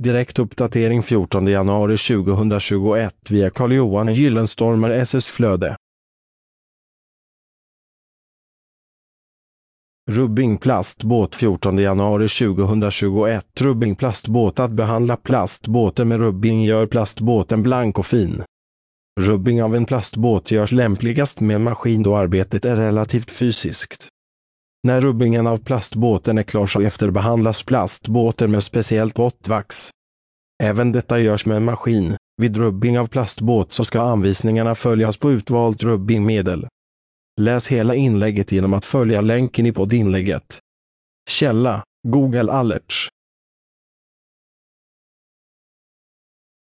Direkt uppdatering 14 januari 2021 via Carl-Johan Gyllenstormer SS Flöde. Rubbing plastbåt 14 januari 2021 Rubbing plastbåt Att behandla plastbåten med rubbing gör plastbåten blank och fin. Rubbing av en plastbåt görs lämpligast med en maskin då arbetet är relativt fysiskt. När rubbingen av plastbåten är klar så efterbehandlas plastbåten med speciellt bottvax. Även detta görs med en maskin. Vid rubbing av plastbåt så ska anvisningarna följas på utvalt rubbingmedel. Läs hela inlägget genom att följa länken i poddinlägget. Källa Google Alerts